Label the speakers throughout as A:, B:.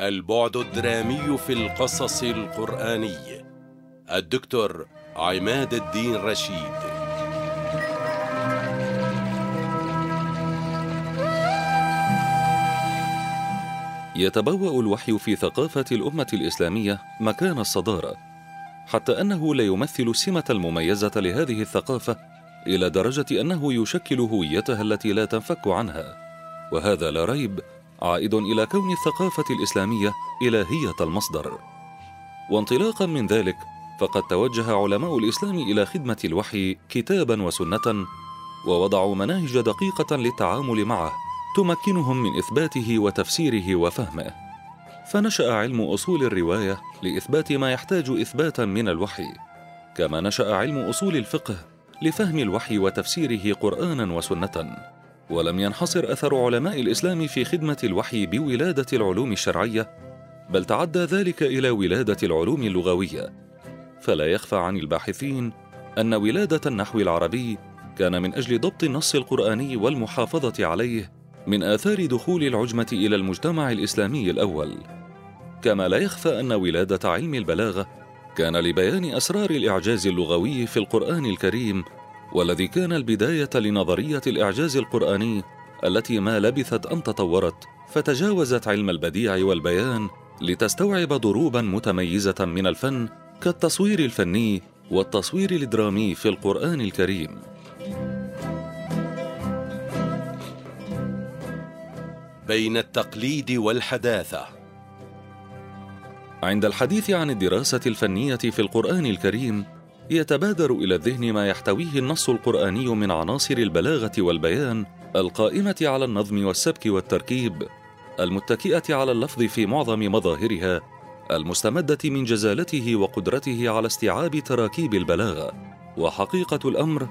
A: البعد الدرامي في القصص القرآني. الدكتور عماد الدين رشيد.
B: يتبوأ الوحي في ثقافة الأمة الإسلامية مكان الصدارة حتى أنه لا يمثل السمة المميزة لهذه الثقافة إلى درجة أنه يشكل هويتها التي لا تنفك عنها. وهذا لا ريب عائد إلى كون الثقافة الإسلامية إلهية المصدر. وانطلاقا من ذلك فقد توجه علماء الإسلام إلى خدمة الوحي كتابا وسنة ووضعوا مناهج دقيقة للتعامل معه تمكنهم من إثباته وتفسيره وفهمه. فنشأ علم أصول الرواية لإثبات ما يحتاج إثباتا من الوحي. كما نشأ علم أصول الفقه لفهم الوحي وتفسيره قرآنا وسنة. ولم ينحصر أثر علماء الإسلام في خدمة الوحي بولادة العلوم الشرعية بل تعدى ذلك إلى ولادة العلوم اللغوية. فلا يخفى عن الباحثين أن ولادة النحو العربي كان من أجل ضبط النص القرآني والمحافظة عليه من آثار دخول العجمة إلى المجتمع الإسلامي الأول. كما لا يخفى أن ولادة علم البلاغة كان لبيان أسرار الإعجاز اللغوي في القرآن الكريم والذي كان البداية لنظرية الإعجاز القرآني التي ما لبثت أن تطورت فتجاوزت علم البديع والبيان لتستوعب ضروبا متميزة من الفن كالتصوير الفني والتصوير الدرامي في القرآن الكريم.
A: بين التقليد والحداثة.
B: عند الحديث عن الدراسة الفنية في القرآن الكريم يتبادر إلى الذهن ما يحتويه النص القرآني من عناصر البلاغة والبيان القائمة على النظم والسبك والتركيب المتكئة على اللفظ في معظم مظاهرها المستمدة من جزالته وقدرته على استيعاب تراكيب البلاغة. وحقيقة الأمر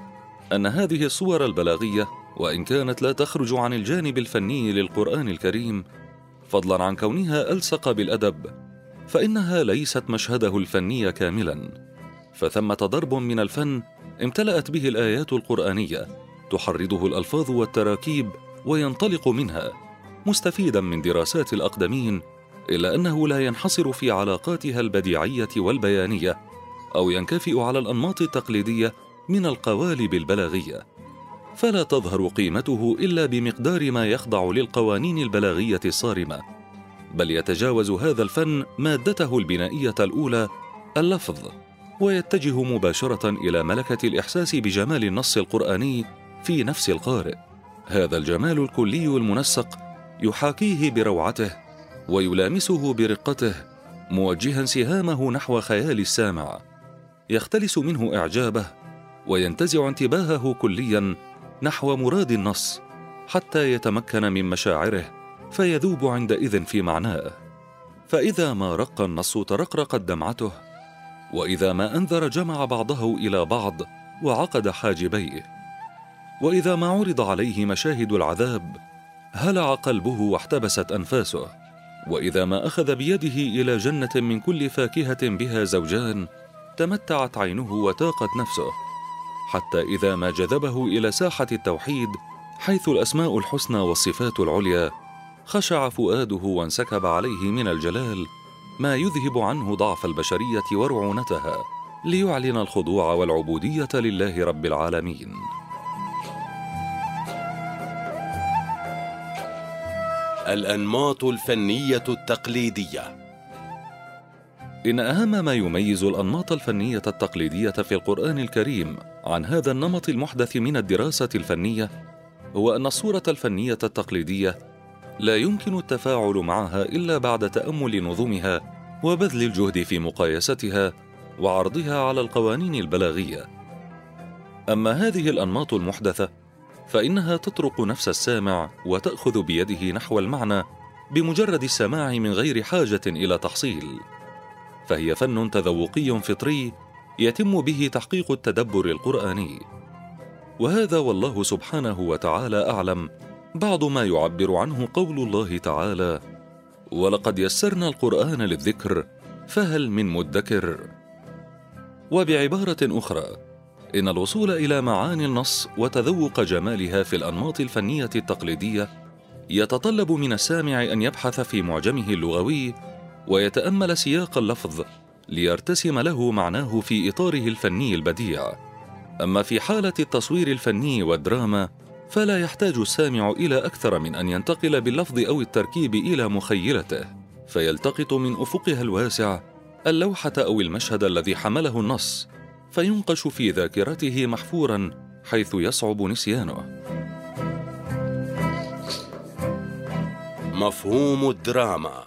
B: أن هذه الصور البلاغية وإن كانت لا تخرج عن الجانب الفني للقرآن الكريم فضلا عن كونها ألصق بالأدب فإنها ليست مشهده الفني كاملا. فثمة ضرب من الفن امتلأت به الآيات القرآنية تحرضه الألفاظ والتراكيب وينطلق منها مستفيدا من دراسات الأقدمين إلا أنه لا ينحصر في علاقاتها البديعية والبيانية أو ينكفئ على الأنماط التقليدية من القوالب البلاغية. فلا تظهر قيمته إلا بمقدار ما يخضع للقوانين البلاغية الصارمة بل يتجاوز هذا الفن مادته البنائية الأولى اللفظ. ويتجه مباشرة إلى ملكة الإحساس بجمال النص القرآني في نفس القارئ. هذا الجمال الكلي المنسق يحاكيه بروعته ويلامسه برقته موجها سهامه نحو خيال السامع. يختلس منه إعجابه وينتزع انتباهه كليا نحو مراد النص حتى يتمكن من مشاعره فيذوب عندئذ في معناه. فإذا ما رق النص ترقرقت دمعته وإذا ما أنذر جمع بعضه إلى بعض وعقد حاجبيه وإذا ما عرض عليه مشاهد العذاب هلع قلبه واحتبست أنفاسه. وإذا ما أخذ بيده إلى جنة من كل فاكهة بها زوجان تمتعت عينه وتاقت نفسه. حتى إذا ما جذبه إلى ساحة التوحيد حيث الأسماء الحسنى والصفات العليا خشع فؤاده وانسكب عليه من الجلال ما يذهب عنه ضعف البشرية ورعونتها ليعلن الخضوع والعبودية لله رب العالمين.
A: الأنماط الفنية التقليدية.
B: إن أهم ما يميز الأنماط الفنية التقليدية في القرآن الكريم عن هذا النمط المحدث من الدراسة الفنية هو أن الصورة الفنية التقليدية لا يمكن التفاعل معها إلا بعد تأمل نظمها وبذل الجهد في مقايستها وعرضها على القوانين البلاغية. أما هذه الأنماط المحدثة فإنها تطرق نفس السامع وتأخذ بيده نحو المعنى بمجرد السماع من غير حاجة إلى تحصيل. فهي فن تذوقي فطري يتم به تحقيق التدبر القرآني. وهذا والله سبحانه وتعالى أعلم بعض ما يعبر عنه قول الله تعالى ولقد يسرنا القرآن للذكر فهل من مدكر؟ وبعبارة أخرى إن الوصول إلى معاني النص وتذوق جمالها في الأنماط الفنية التقليدية يتطلب من السامع أن يبحث في معجمه اللغوي ويتأمل سياق اللفظ ليرتسم له معناه في إطاره الفني البديع. أما في حالة التصوير الفني والدراما فلا يحتاج السامع إلى أكثر من أن ينتقل باللفظ أو التركيب إلى مخيلته فيلتقط من أفقها الواسع اللوحة أو المشهد الذي حمله النص فينقش في ذاكرته محفورا حيث يصعب نسيانه.
A: مفهوم الدراما.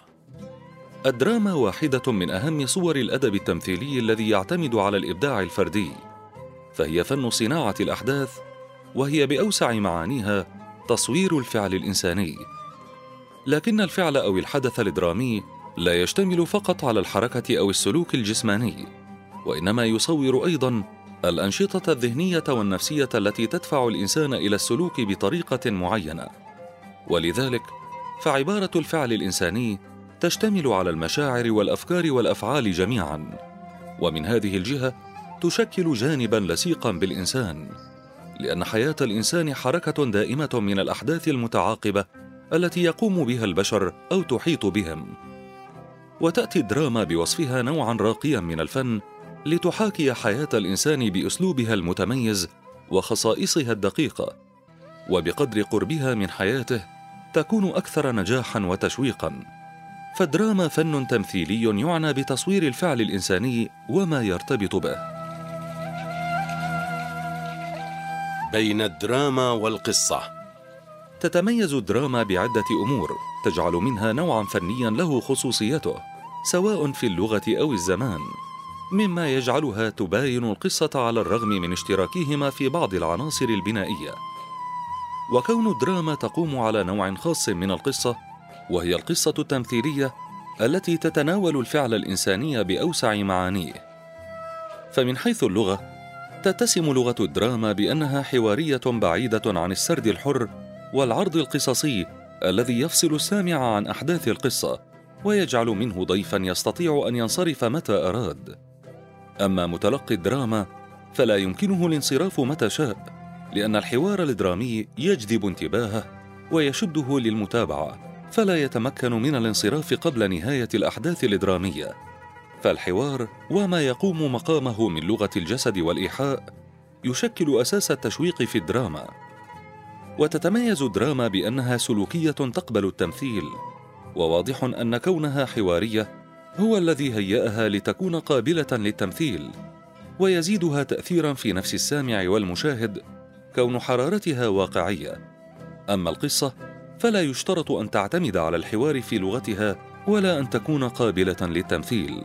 B: الدراما واحدة من أهم صور الأدب التمثيلي الذي يعتمد على الإبداع الفردي فهي فن صناعة الأحداث وهي بأوسع معانيها تصوير الفعل الإنساني. لكن الفعل أو الحدث الدرامي لا يشتمل فقط على الحركة أو السلوك الجسماني وإنما يصور أيضا الأنشطة الذهنية والنفسية التي تدفع الإنسان إلى السلوك بطريقة معينة. ولذلك فعبارة الفعل الإنساني تشتمل على المشاعر والأفكار والأفعال جميعا ومن هذه الجهة تشكل جانبا لصيقا بالإنسان. لأن حياة الإنسان حركة دائمة من الأحداث المتعاقبة التي يقوم بها البشر أو تحيط بهم. وتأتي الدراما بوصفها نوعا راقيا من الفن لتحاكي حياة الإنسان بأسلوبها المتميز وخصائصها الدقيقة. وبقدر قربها من حياته تكون أكثر نجاحا وتشويقا. فالدراما فن تمثيلي يعنى بتصوير الفعل الإنساني وما يرتبط به.
A: بين الدراما والقصة.
B: تتميز الدراما بعدة أمور تجعل منها نوعا فنيا له خصوصيته سواء في اللغة أو الزمان. مما يجعلها تباين القصة على الرغم من اشتراكهما في بعض العناصر البنائية. وكون الدراما تقوم على نوع خاص من القصة وهي القصة التمثيلية التي تتناول الفعل الانساني بأوسع معانيه. فمن حيث اللغة تتسم لغة الدراما بأنها حوارية بعيدة عن السرد الحر والعرض القصصي الذي يفصل السامع عن أحداث القصة ويجعل منه ضيفا يستطيع أن ينصرف متى أراد. أما متلقي الدراما فلا يمكنه الانصراف متى شاء لأن الحوار الدرامي يجذب انتباهه ويشده للمتابعة فلا يتمكن من الانصراف قبل نهاية الأحداث الدرامية. فالحوار وما يقوم مقامه من لغة الجسد والإيحاء يشكل أساس التشويق في الدراما. وتتميز الدراما بأنها سلوكية تقبل التمثيل وواضح أن كونها حوارية هو الذي هيأها لتكون قابلة للتمثيل ويزيدها تاثيرا في نفس السامع والمشاهد كون حرارتها واقعية. أما القصة فلا يشترط أن تعتمد على الحوار في لغتها ولا أن تكون قابلة للتمثيل.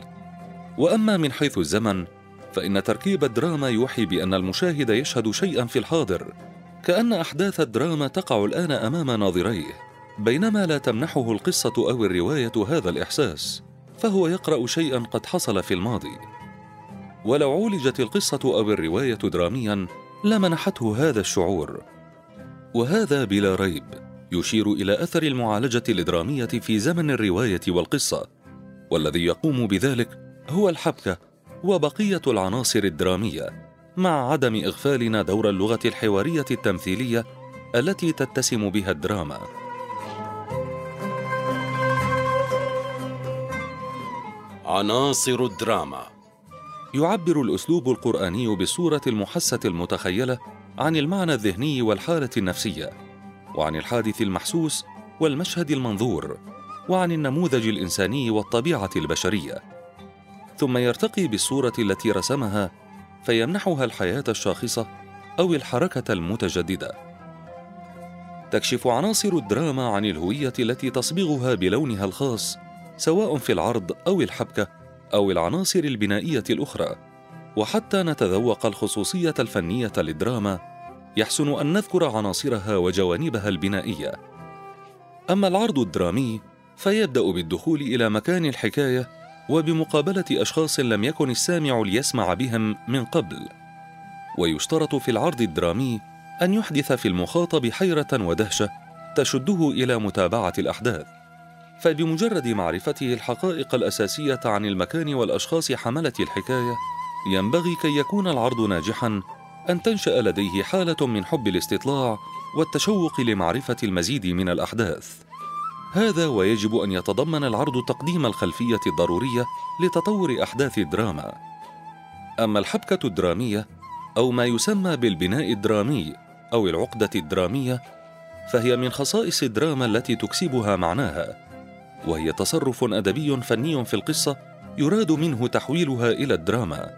B: وأما من حيث الزمن فإن تركيب الدراما يوحي بأن المشاهد يشهد شيئا في الحاضر كأن أحداث الدراما تقع الآن أمام ناظريه بينما لا تمنحه القصة أو الرواية هذا الإحساس فهو يقرأ شيئا قد حصل في الماضي. ولو عولجت القصة أو الرواية دراميا لمنحته هذا الشعور. وهذا بلا ريب يشير إلى أثر المعالجة الدرامية في زمن الرواية والقصة والذي يقوم بذلك هو الحبكة وبقية العناصر الدرامية مع عدم إغفالنا دور اللغة الحوارية التمثيلية التي تتسم بها الدراما.
A: عناصر الدراما.
B: يعبر الأسلوب القرآني بالصورة المحسة المتخيلة عن المعنى الذهني والحالة النفسية وعن الحادث المحسوس والمشهد المنظور وعن النموذج الإنساني والطبيعة البشرية. ثم يرتقي بالصورة التي رسمها فيمنحها الحياة الشاخصة أو الحركة المتجددة. تكشف عناصر الدراما عن الهوية التي تصبغها بلونها الخاص سواء في العرض أو الحبكة أو العناصر البنائية الأخرى. وحتى نتذوق الخصوصية الفنية للدراما يحسن أن نذكر عناصرها وجوانبها البنائية. أما العرض الدرامي فيبدأ بالدخول إلى مكان الحكاية وبمقابلة أشخاص لم يكن السامع ليسمع بهم من قبل. ويشترط في العرض الدرامي أن يحدث في المخاطب حيرة ودهشة تشده إلى متابعة الأحداث. فبمجرد معرفته الحقائق الأساسية عن المكان والأشخاص حملة الحكاية ينبغي كي يكون العرض ناجحا أن تنشأ لديه حالة من حب الاستطلاع والتشوق لمعرفة المزيد من الأحداث. هذا ويجب أن يتضمن العرض تقديم الخلفية الضرورية لتطور أحداث الدراما. أما الحبكة الدرامية أو ما يسمى بالبناء الدرامي أو العقدة الدرامية فهي من خصائص الدراما التي تكسبها معناها وهي تصرف أدبي فني في القصة يراد منه تحويلها إلى الدراما.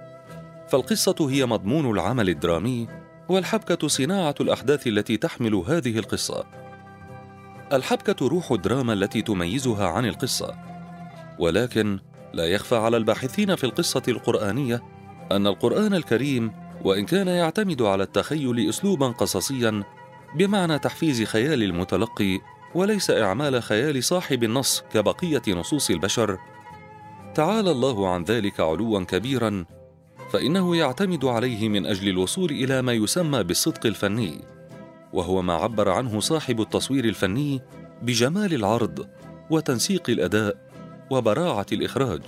B: فالقصة هي مضمون العمل الدرامي والحبكة صناعة الأحداث التي تحمل هذه القصة. الحبكة روح الدراما التي تميزها عن القصة. ولكن لا يخفى على الباحثين في القصة القرآنية أن القرآن الكريم وإن كان يعتمد على التخيل اسلوبا قصصيا بمعنى تحفيز خيال المتلقي وليس إعمال خيال صاحب النص كبقية نصوص البشر. تعالى الله عن ذلك علوا كبيرا فإنه يعتمد عليه من أجل الوصول إلى ما يسمى بالصدق الفني. وهو ما عبر عنه صاحب التصوير الفني بجمال العرض وتنسيق الأداء وبراعة الإخراج.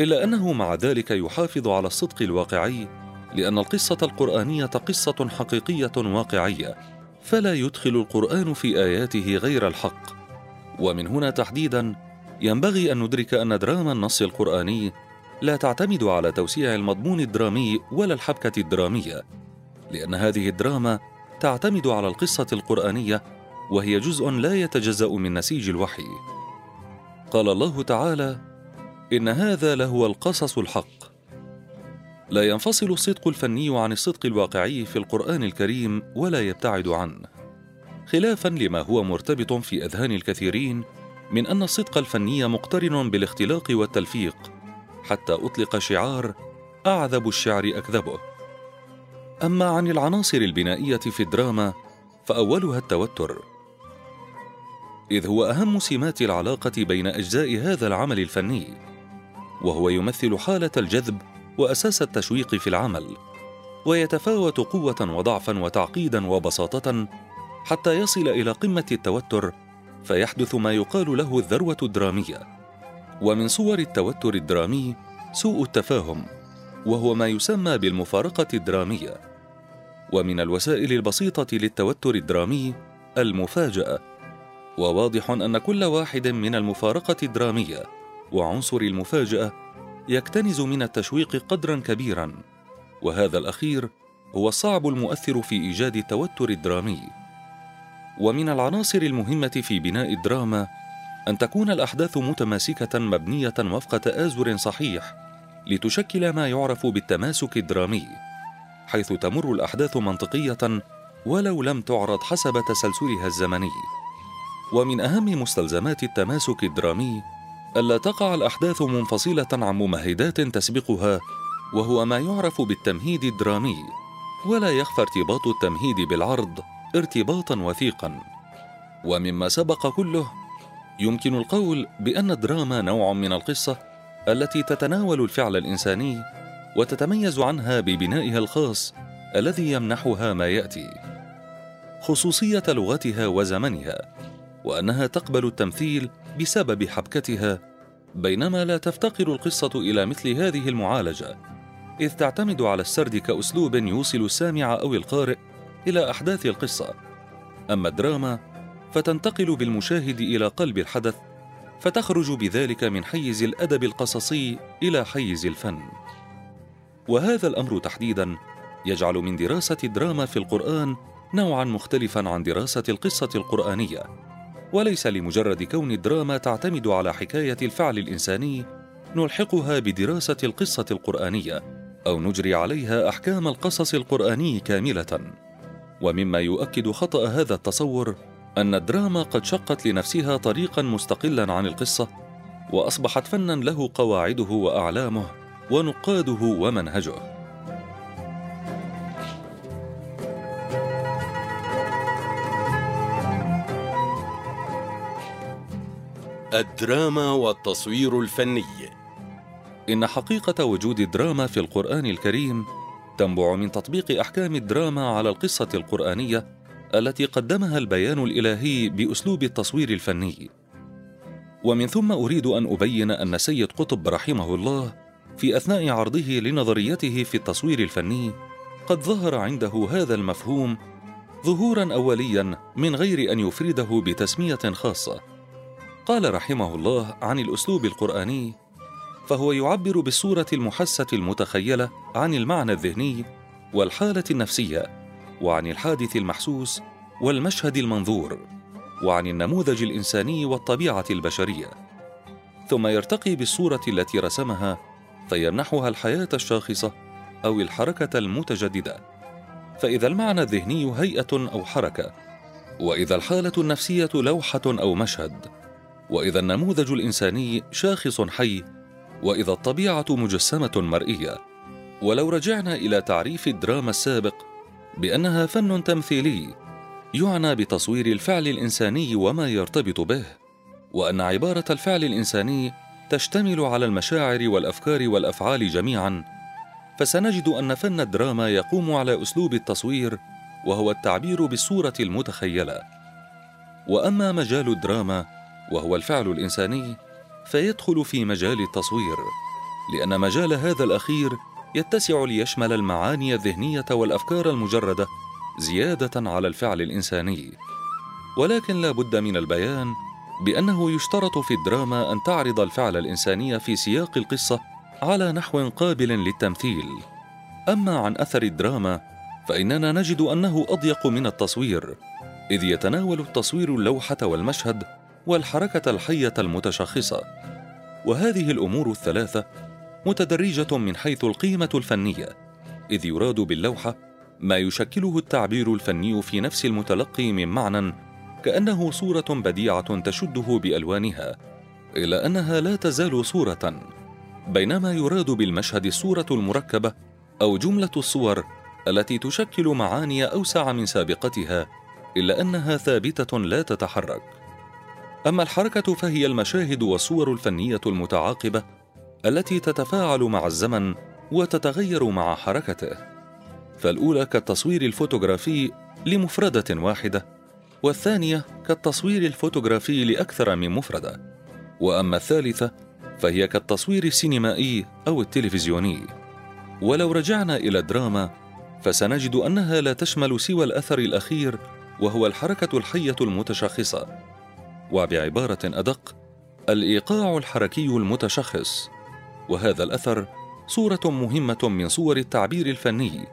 B: إلا أنه مع ذلك يحافظ على الصدق الواقعي لأن القصة القرآنية قصة حقيقية واقعية فلا يدخل القرآن في آياته غير الحق. ومن هنا تحديدا ينبغي أن ندرك أن دراما النص القرآني لا تعتمد على توسيع المضمون الدرامي ولا الحبكة الدرامية لأن هذه الدراما تعتمد على القصة القرآنية وهي جزء لا يتجزأ من نسيج الوحي. قال الله تعالى إن هذا لهو القصص الحق. لا ينفصل الصدق الفني عن الصدق الواقعي في القرآن الكريم ولا يبتعد عنه. خلافا لما هو مرتبط في أذهان الكثيرين من أن الصدق الفني مقترن بالاختلاق والتلفيق حتى أطلق شعار أعذب الشعر أكذبه. أما عن العناصر البنائية في الدراما فأولها التوتر. إذ هو أهم سمات العلاقة بين أجزاء هذا العمل الفني وهو يمثل حالة الجذب وأساس التشويق في العمل ويتفاوت قوة وضعفا وتعقيدا وبساطة حتى يصل إلى قمة التوتر فيحدث ما يقال له الذروة الدرامية. ومن صور التوتر الدرامي سوء التفاهم. وهو ما يسمى بالمفارقة الدرامية. ومن الوسائل البسيطة للتوتر الدرامي المفاجأة. وواضح أن كل واحد من المفارقة الدرامية وعنصر المفاجأة يكتنز من التشويق قدرا كبيرا. وهذا الأخير هو الصعب المؤثر في إيجاد التوتر الدرامي. ومن العناصر المهمة في بناء الدراما أن تكون الأحداث متماسكة مبنية وفق تآزر صحيح لتشكل ما يعرف بالتماسك الدرامي حيث تمر الأحداث منطقية ولو لم تعرض حسب تسلسلها الزمني. ومن أهم مستلزمات التماسك الدرامي ألا تقع الأحداث منفصلة عن ممهدات تسبقها وهو ما يعرف بالتمهيد الدرامي ولا يخفى ارتباط التمهيد بالعرض ارتباطا وثيقا. ومما سبق كله يمكن القول بأن الدراما نوع من القصة التي تتناول الفعل الإنساني وتتميز عنها ببنائها الخاص الذي يمنحها ما يأتي خصوصية لغتها وزمنها وأنها تقبل التمثيل بسبب حبكتها بينما لا تفتقر القصة إلى مثل هذه المعالجة إذ تعتمد على السرد كأسلوب يوصل السامع أو القارئ إلى أحداث القصة. أما الدراما فتنتقل بالمشاهد إلى قلب الحدث فتخرج بذلك من حيز الأدب القصصي إلى حيز الفن. وهذا الأمر تحديدا يجعل من دراسة الدراما في القرآن نوعا مختلفا عن دراسة القصة القرآنية وليس لمجرد كون الدراما تعتمد على حكاية الفعل الإنساني نلحقها بدراسة القصة القرآنية أو نجري عليها أحكام القصص القرآني كاملة. ومما يؤكد خطأ هذا التصور أن الدراما قد شقت لنفسها طريقا مستقلا عن القصة وأصبحت فنا له قواعده وأعلامه ونقاده ومنهجه.
A: الدراما والتصوير الفني.
B: إن حقيقة وجود الدراما في القرآن الكريم تنبع من تطبيق أحكام الدراما على القصة القرآنية التي قدمها البيان الإلهي بأسلوب التصوير الفني. ومن ثم أريد أن أبين أن سيد قطب رحمه الله في أثناء عرضه لنظريته في التصوير الفني قد ظهر عنده هذا المفهوم ظهورا أوليا من غير أن يفرده بتسمية خاصة. قال رحمه الله عن الأسلوب القرآني فهو يعبر بالصورة المحسة المتخيلة عن المعنى الذهني والحالة النفسية وعن الحادث المحسوس والمشهد المنظور وعن النموذج الإنساني والطبيعة البشرية. ثم يرتقي بالصورة التي رسمها فيمنحها الحياة الشاخصة أو الحركة المتجددة. فإذا المعنى الذهني هيئة أو حركة وإذا الحالة النفسية لوحة أو مشهد وإذا النموذج الإنساني شاخص حي وإذا الطبيعة مجسمة مرئية. ولو رجعنا إلى تعريف الدراما السابق بأنها فن تمثيلي يعنى بتصوير الفعل الإنساني وما يرتبط به وأن عبارة الفعل الإنساني تشتمل على المشاعر والأفكار والأفعال جميعا فسنجد أن فن الدراما يقوم على أسلوب التصوير وهو التعبير بالصورة المتخيلة. وأما مجال الدراما وهو الفعل الإنساني فيدخل في مجال التصوير لأن مجال هذا الأخير يتسع ليشمل المعاني الذهنية والأفكار المجردة زيادة على الفعل الإنساني. ولكن لا بد من البيان بأنه يشترط في الدراما أن تعرض الفعل الإنساني في سياق القصة على نحو قابل للتمثيل. أما عن أثر الدراما فإننا نجد أنه أضيق من التصوير إذ يتناول التصوير اللوحة والمشهد والحركة الحية المتشخصة. وهذه الأمور الثلاثة متدرجة من حيث القيمة الفنية إذ يراد باللوحه ما يشكله التعبير الفني في نفس المتلقي من معنى كأنه صورة بديعة تشده بألوانها الا أنها لا تزال صورة بينما يراد بالمشهد الصورة المركبة أو جملة الصور التي تشكل معاني أوسع من سابقتها إلا أنها ثابتة لا تتحرك. أما الحركة فهي المشاهد والصور الفنية المتعاقبة التي تتفاعل مع الزمن وتتغير مع حركته. فالأولى كالتصوير الفوتوغرافي لمفردة واحدة والثانية كالتصوير الفوتوغرافي لأكثر من مفردة. وأما الثالثة فهي كالتصوير السينمائي أو التلفزيوني. ولو رجعنا إلى الدراما فسنجد أنها لا تشمل سوى الأثر الأخير وهو الحركة الحية المتشخصة. وبعبارة أدق الإيقاع الحركي المتشخص. وهذا الأثر صورة مهمة من صور التعبير الفني.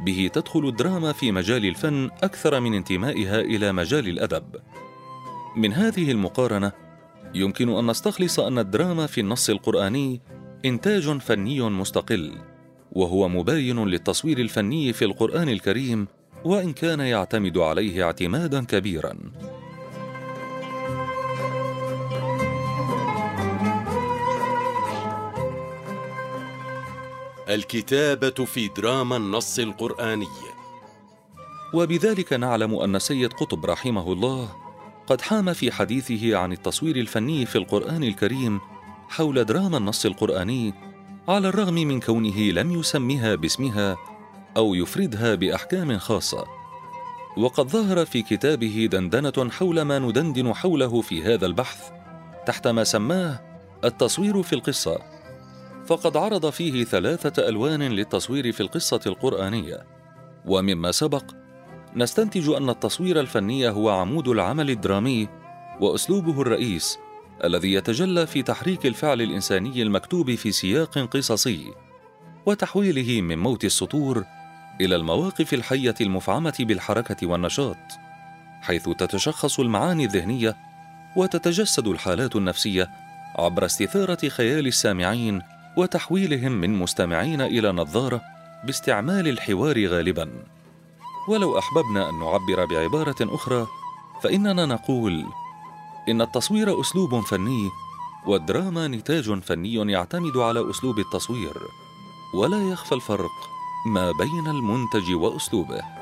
B: به تدخل الدراما في مجال الفن أكثر من انتمائها إلى مجال الأدب. من هذه المقارنة يمكن أن نستخلص أن الدراما في النص القرآني إنتاج فني مستقل وهو مباين للتصوير الفني في القرآن الكريم وإن كان يعتمد عليه اعتمادا كبيرا.
A: الكتابة في دراما النص القرآني.
B: وبذلك نعلم أن سيد قطب رحمه الله قد حام في حديثه عن التصوير الفني في القرآن الكريم حول دراما النص القرآني على الرغم من كونه لم يسمها باسمها أو يفردها بأحكام خاصة. وقد ظهر في كتابه دندنة حول ما ندندن حوله في هذا البحث تحت ما سماه التصوير في القصة. فقد عرض فيه ثلاثة ألوان للتصوير في القصة القرآنية. ومما سبق نستنتج أن التصوير الفني هو عمود العمل الدرامي وأسلوبه الرئيس الذي يتجلى في تحريك الفعل الإنساني المكتوب في سياق قصصي وتحويله من موت السطور إلى المواقف الحية المفعمة بالحركة والنشاط حيث تتشخص المعاني الذهنية وتتجسد الحالات النفسية عبر استثارة خيال السامعين وتحويلهم من مستمعين إلى نظارة باستعمال الحوار غالبا. ولو أحببنا أن نعبر بعبارة أخرى فإننا نقول إن التصوير أسلوب فني والدراما نتاج فني يعتمد على أسلوب التصوير ولا يخفى الفرق ما بين المنتج وأسلوبه.